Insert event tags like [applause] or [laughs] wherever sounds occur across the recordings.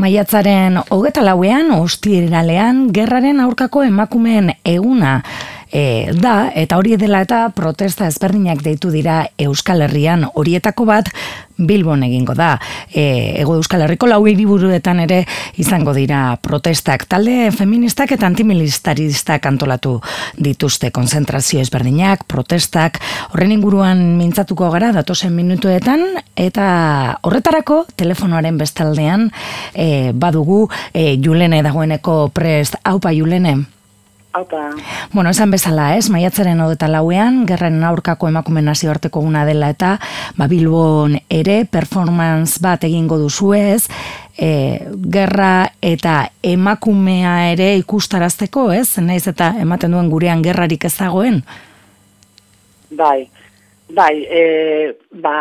Maiatzaren hogeta lauean, ostiralean, gerraren aurkako emakumeen eguna e, da, eta hori dela eta protesta ezberdinak deitu dira Euskal Herrian horietako bat Bilbon egingo da. E, ego Euskal Herriko lau hiriburuetan ere izango dira protestak. Talde feministak eta antimilitaristak antolatu dituzte konzentrazio ezberdinak, protestak, horren inguruan mintzatuko gara datosen minutuetan, eta horretarako telefonoaren bestaldean e, badugu e, Julene dagoeneko prest. Haupa Julene? Aupa. Bueno, esan bezala, ez, maiatzaren odeta lauean, gerren aurkako emakumen harteko una dela eta, ba, Bilbon ere, performance bat egingo duzu ez, e, gerra eta emakumea ere ikustarazteko, ez, naiz eta ematen duen gurean gerrarik ez dagoen? Bai, bai, e, ba,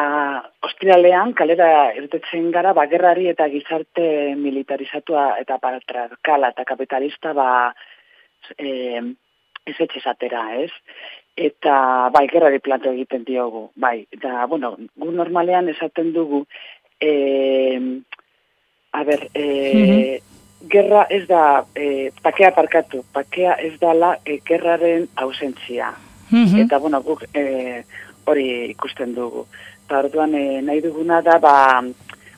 ostiralean, kalera irtetzen gara, ba, gerrari eta gizarte militarizatua eta patriarkala eta kapitalista, ba, eh, ez etxezatera, ez? Eta, bai, gerrari plato egiten diogu, bai. Eta, bueno, gu normalean esaten dugu, eh, a ber, eh, gerra ez da, eh, pakea parkatu, pakea ez dala eh, gerraren ausentzia. Eta, bueno, guk eh, hori ikusten dugu. Eta, orduan, eh, nahi duguna da, ba,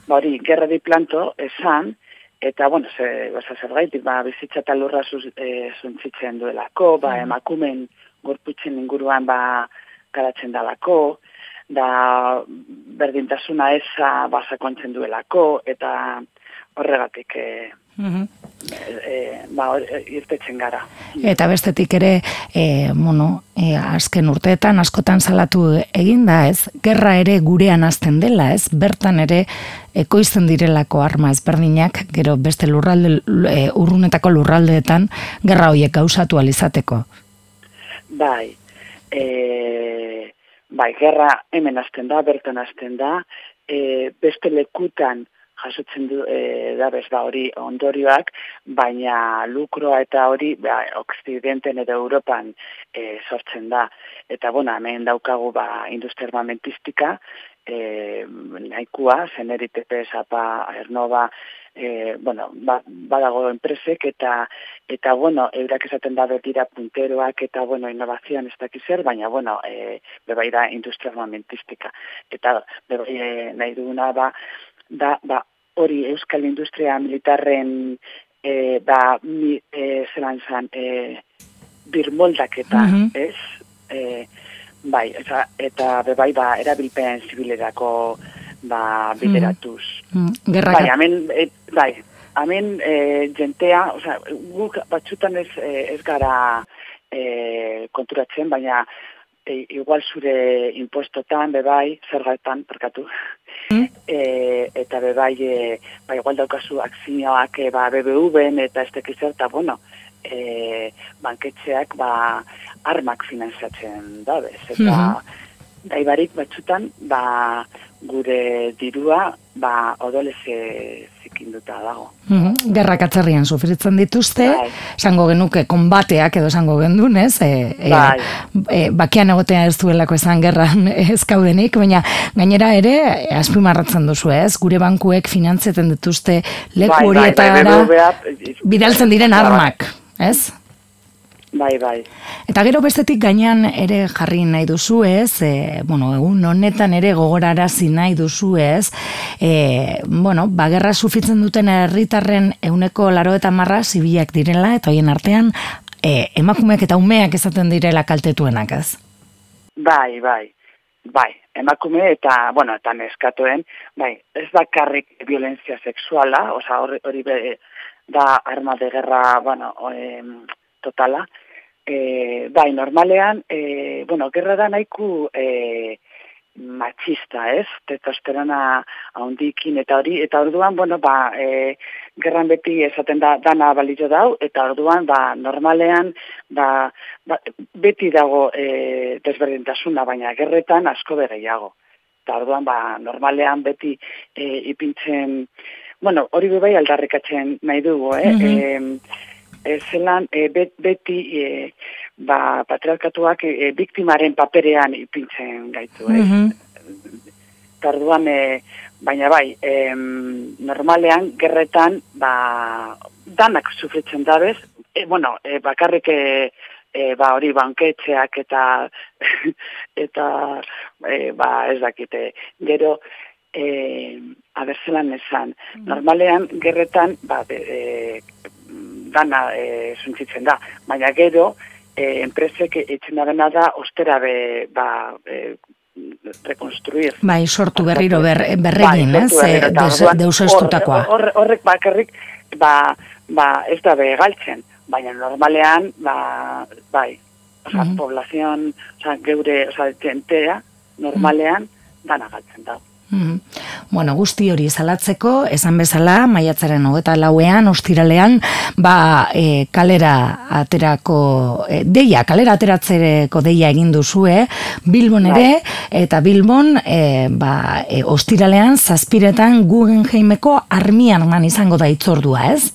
ba hori, gerrari planto, esan, eta bueno, ze basa zergaitik, ba bizitza ta lurra e, zuntzitzen duelako, ba mm. emakumen gorputzen inguruan ba garatzen dalako, da berdintasuna eza ba duelako eta horregatik eh mm e, ba, irtetzen gara. Eta bestetik ere, e, bueno, e, azken urteetan askotan salatu eginda, ez? Gerra ere gurean azten dela, ez? Bertan ere ekoizten direlako arma ezberdinak, gero beste lurralde, e, urrunetako lurraldeetan, gerra horiek gauzatu alizateko. Bai, e, bai, gerra hemen azten da, bertan azten da, e, beste lekutan, jasotzen du e, da bez ba hori ondorioak, baina lukroa eta hori ba, Oksidenten edo Europan e, sortzen da. Eta bona, hemen daukagu ba, industria armamentistika, e, nahikua, zenerit apa ernova, e, bueno, ba, badago enpresek eta eta bueno, eurak esaten da betira punteroak eta bueno, innovazioan ez dakiz zer, baina bueno, e, bebai da industria armamentistika. Eta bebai e, nahi duguna ba, da, ba, hori euskal industria militarren e, ba, mi, e, zelan zan, e, birmoldak eta, mm ez? E, bai, eta, eta bebai ba, erabilpen zibilerako ba, bideratuz. Mm -hmm. Bai, amen, e, bai, amen e, jentea, oza, guk batxutan ez, ez gara e, konturatzen, baina e, igual zure impuestotan, bebai, zergaetan, perkatu, mm. e, eta bebai, e, ba, igual daukazu akzioak, e, ba, BBV-en, eta ez tekizer, eta, bueno, e, banketxeak, ba, armak finanziatzen da, bez, eta, mm daibarik batzutan, ba, gure dirua, ba, odoleze zikinduta dago. Mm -hmm. Gerrak atzerrian sufritzen dituzte, bai. esango genuke konbateak edo esango gendun, ez? E, e, bai. e, bakian egotea ez duelako esan gerran [laughs] ez kaudenik, baina gainera ere, azpimarratzen duzu, ez? Gure bankuek finantzeten dituzte leku bai, horietara bai, bai, bidaltzen diren bai. armak, ez? Bai, bai. Eta gero bestetik gainean ere jarri nahi duzu ez, e, bueno, egun honetan ere gogorarazi nahi duzu ez, e, bueno, bagerra sufitzen duten herritarren euneko laro eta marra zibilak direla, eta hoien artean e, emakumeak eta umeak ezaten direla kaltetuenak ez? Bai, bai, bai, emakume eta, bueno, eta neskatuen, bai, ez bakarrik violentzia sexuala, oza, hori, hori da arma de guerra, bueno, totala, E, bai, normalean, e, bueno, gerra da nahiko e, machista, ez? Testosterona haundikin eta hori, eta orduan, bueno, ba, e, gerran beti esaten da dana balito dau, eta orduan, ba, normalean, ba, ba, beti dago e, desberdintasuna, baina gerretan asko bereiago. Eta orduan, ba, normalean beti e, ipintzen, bueno, hori bai aldarrikatzen nahi dugu, eh? Mm e, zelan e, beti e, ba, patriarkatuak e, biktimaren paperean ipintzen gaitu. Mm -hmm. Tarduan, e, baina bai, em, normalean gerretan ba, danak sufritzen dabez, e, bueno, e, bakarrik e, e, ba, hori banketxeak eta [laughs] eta e, ba, ez dakite, gero e, abertzelan esan, mm. normalean gerretan ba, de, e, dana e, zuntzitzen da, baina gero e, enpresek etxen da da ostera be, ba, e, rekonstruir. Bai, sortu berriro ber, berregin, bai, ez? Deus estutakoa. Horrek bakarrik, ba, ba, ez da be galtzen, baina normalean, ba, bai, oza, mm -hmm. poblazion, oza, geure, oza, tentea, normalean, dana galtzen da. Mm Bueno, guzti hori zalatzeko, esan bezala, maiatzaren hogeta lauean, ostiralean, ba, e, kalera aterako, e, deia, kalera ateratzereko deia egin duzue, Bilbon ere, bai. eta Bilbon, e, ba, e, ostiralean, zazpiretan Guggenheimeko armian izango da itzordua, ez?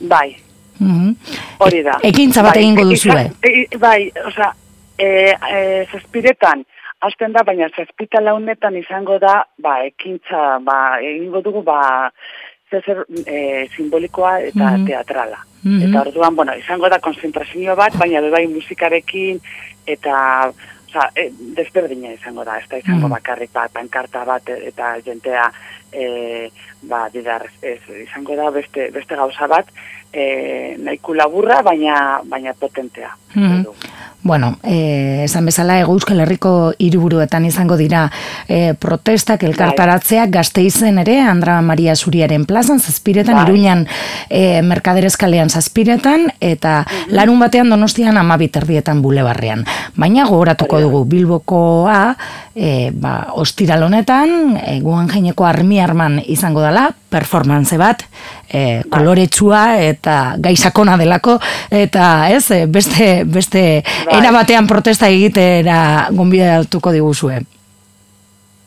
Bai. Mm Hori da. E, ekintza bat bai. egingo duzue. E, bai, oza, e, e, zazpiretan, hasten da, baina zazpita launetan izango da, ba, ekintza, ba, egingo dugu, ba, zezer e, simbolikoa eta mhm. teatrala. Mhm. Eta orduan, bueno, izango da konzentrazio bat, baina bai musikarekin, eta, oza, e, desberdina izango da, ez da izango mm bakarrik bat, pankarta bat, eta jentea, e, ba, didar, ez, izango da beste, beste gauza bat, e, nahiko laburra, baina, baina potentea. Mm Bueno, eh, esan bezala ego euskal herriko hiriburuetan izango dira eh, protestak elkartaratzea bai. gazteizen ere, Andra Maria Zuriaren plazan, zazpiretan, bai. iruñan eh, merkaderezkalean zazpiretan, eta mm larun batean donostian amabit erdietan bulebarrean. Baina gogoratuko dugu Bilbokoa, eh, ba, ostiralonetan, eh, guan jaineko armi arman izango dela, performance bat, bai. koloretsua eta gaizakona delako, eta ez, eh, beste, beste bai. era batean protesta egitera gonbidatuko diguzue.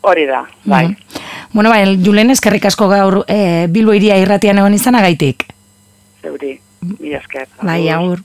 Hori da, bai. Mm Bueno, bai, Julen eskerrik asko gaur e, Bilbo iria irratian egon izanagaitik. Zeuri, mi esker. Bai, aur.